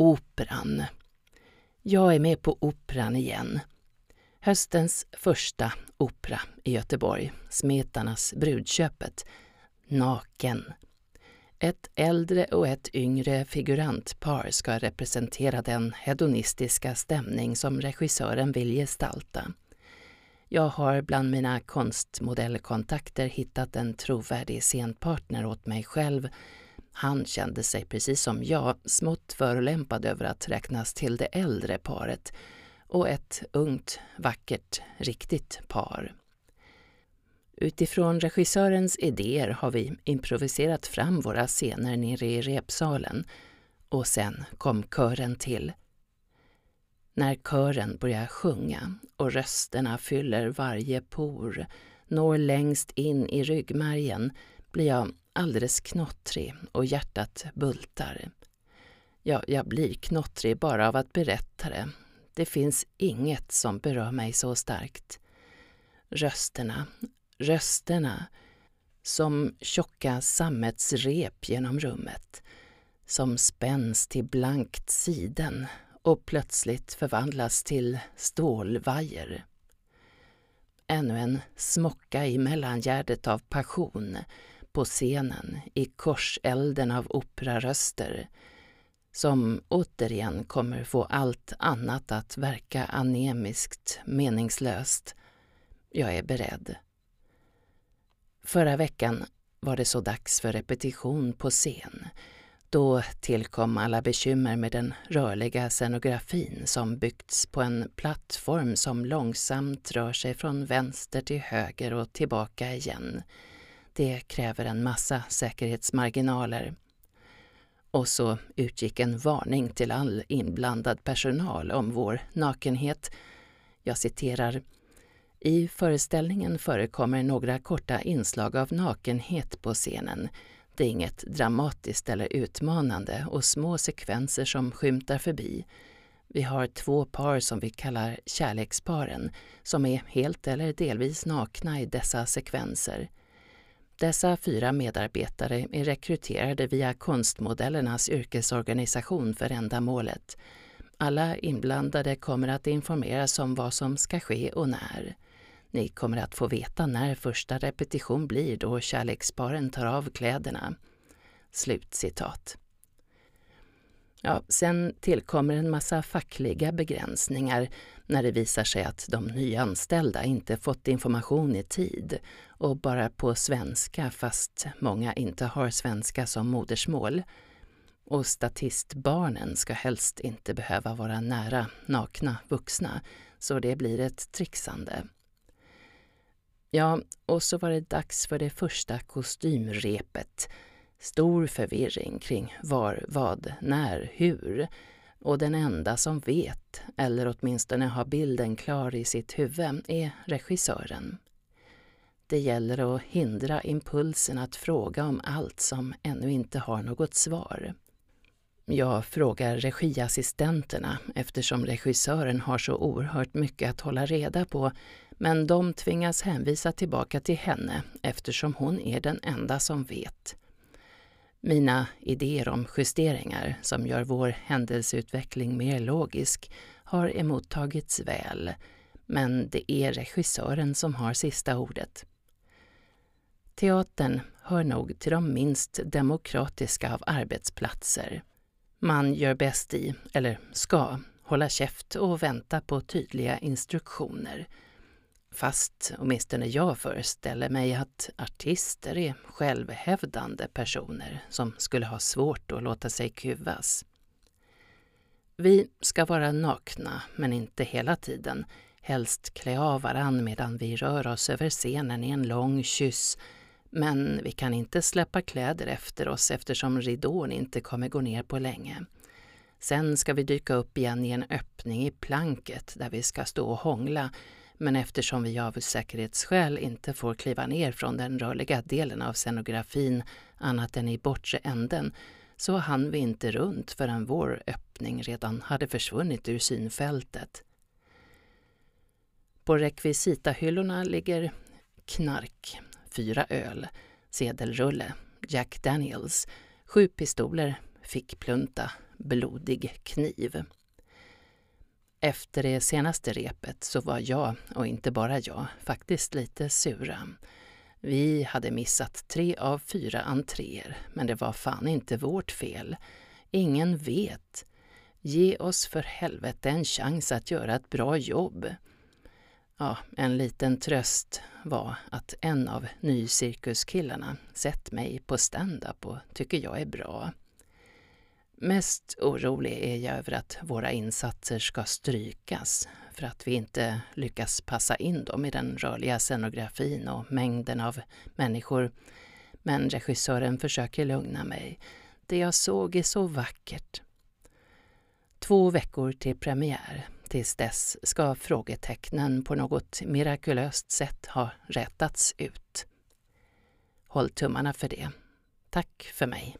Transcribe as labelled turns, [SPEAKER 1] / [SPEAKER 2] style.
[SPEAKER 1] Operan. Jag är med på Operan igen. Höstens första opera i Göteborg, Smetarnas brudköpet, Naken. Ett äldre och ett yngre figurantpar ska representera den hedonistiska stämning som regissören vill gestalta. Jag har bland mina konstmodellkontakter hittat en trovärdig scenpartner åt mig själv. Han kände sig precis som jag smått förolämpad över att räknas till det äldre paret och ett ungt, vackert, riktigt par. Utifrån regissörens idéer har vi improviserat fram våra scener nere i repsalen och sen kom kören till. När kören börjar sjunga och rösterna fyller varje por, når längst in i ryggmärgen, blir jag alldeles knottrig och hjärtat bultar. Ja, jag blir knottrig bara av att berätta det. Det finns inget som berör mig så starkt. Rösterna, rösterna, som tjocka sammetsrep genom rummet, som spänns till blankt siden och plötsligt förvandlas till stålvajer. Ännu en smocka i mellangärdet av passion på scenen i korselden av operaröster som återigen kommer få allt annat att verka anemiskt meningslöst. Jag är beredd. Förra veckan var det så dags för repetition på scen då tillkom alla bekymmer med den rörliga scenografin som byggts på en plattform som långsamt rör sig från vänster till höger och tillbaka igen. Det kräver en massa säkerhetsmarginaler. Och så utgick en varning till all inblandad personal om vår nakenhet. Jag citerar i föreställningen förekommer några korta inslag av nakenhet på scenen det är inget dramatiskt eller utmanande och små sekvenser som skymtar förbi. Vi har två par som vi kallar kärleksparen som är helt eller delvis nakna i dessa sekvenser. Dessa fyra medarbetare är rekryterade via konstmodellernas yrkesorganisation för ändamålet. Alla inblandade kommer att informeras om vad som ska ske och när. Ni kommer att få veta när första repetition blir då kärleksparen tar av kläderna. Slutcitat. Ja, sen tillkommer en massa fackliga begränsningar när det visar sig att de nyanställda inte fått information i tid och bara på svenska fast många inte har svenska som modersmål. Och statistbarnen ska helst inte behöva vara nära nakna vuxna så det blir ett trixande. Ja, och så var det dags för det första kostymrepet. Stor förvirring kring var, vad, när, hur. Och den enda som vet, eller åtminstone har bilden klar i sitt huvud, är regissören. Det gäller att hindra impulsen att fråga om allt som ännu inte har något svar. Jag frågar regiassistenterna eftersom regissören har så oerhört mycket att hålla reda på men de tvingas hänvisa tillbaka till henne eftersom hon är den enda som vet. Mina idéer om justeringar som gör vår händelseutveckling mer logisk har emottagits väl, men det är regissören som har sista ordet. Teatern hör nog till de minst demokratiska av arbetsplatser. Man gör bäst i, eller ska, hålla käft och vänta på tydliga instruktioner Fast åtminstone jag föreställer mig att artister är självhävdande personer som skulle ha svårt att låta sig kuvas. Vi ska vara nakna, men inte hela tiden. Helst klä av varann medan vi rör oss över scenen i en lång kyss. Men vi kan inte släppa kläder efter oss eftersom ridån inte kommer gå ner på länge. Sen ska vi dyka upp igen i en öppning i planket där vi ska stå och hångla men eftersom vi av säkerhetsskäl inte får kliva ner från den rörliga delen av scenografin annat än i bortre änden så hann vi inte runt förrän vår öppning redan hade försvunnit ur synfältet. På rekvisitahyllorna ligger knark, fyra öl, sedelrulle, Jack Daniels, sju pistoler, fickplunta, blodig kniv. Efter det senaste repet så var jag, och inte bara jag, faktiskt lite sura. Vi hade missat tre av fyra entréer, men det var fan inte vårt fel. Ingen vet. Ge oss för helvete en chans att göra ett bra jobb. Ja, en liten tröst var att en av nycirkuskillarna sett mig på stand-up och tycker jag är bra. Mest orolig är jag över att våra insatser ska strykas för att vi inte lyckas passa in dem i den rörliga scenografin och mängden av människor. Men regissören försöker lugna mig. Det jag såg är så vackert. Två veckor till premiär. Tills dess ska frågetecknen på något mirakulöst sätt ha rätats ut. Håll tummarna för det. Tack för mig.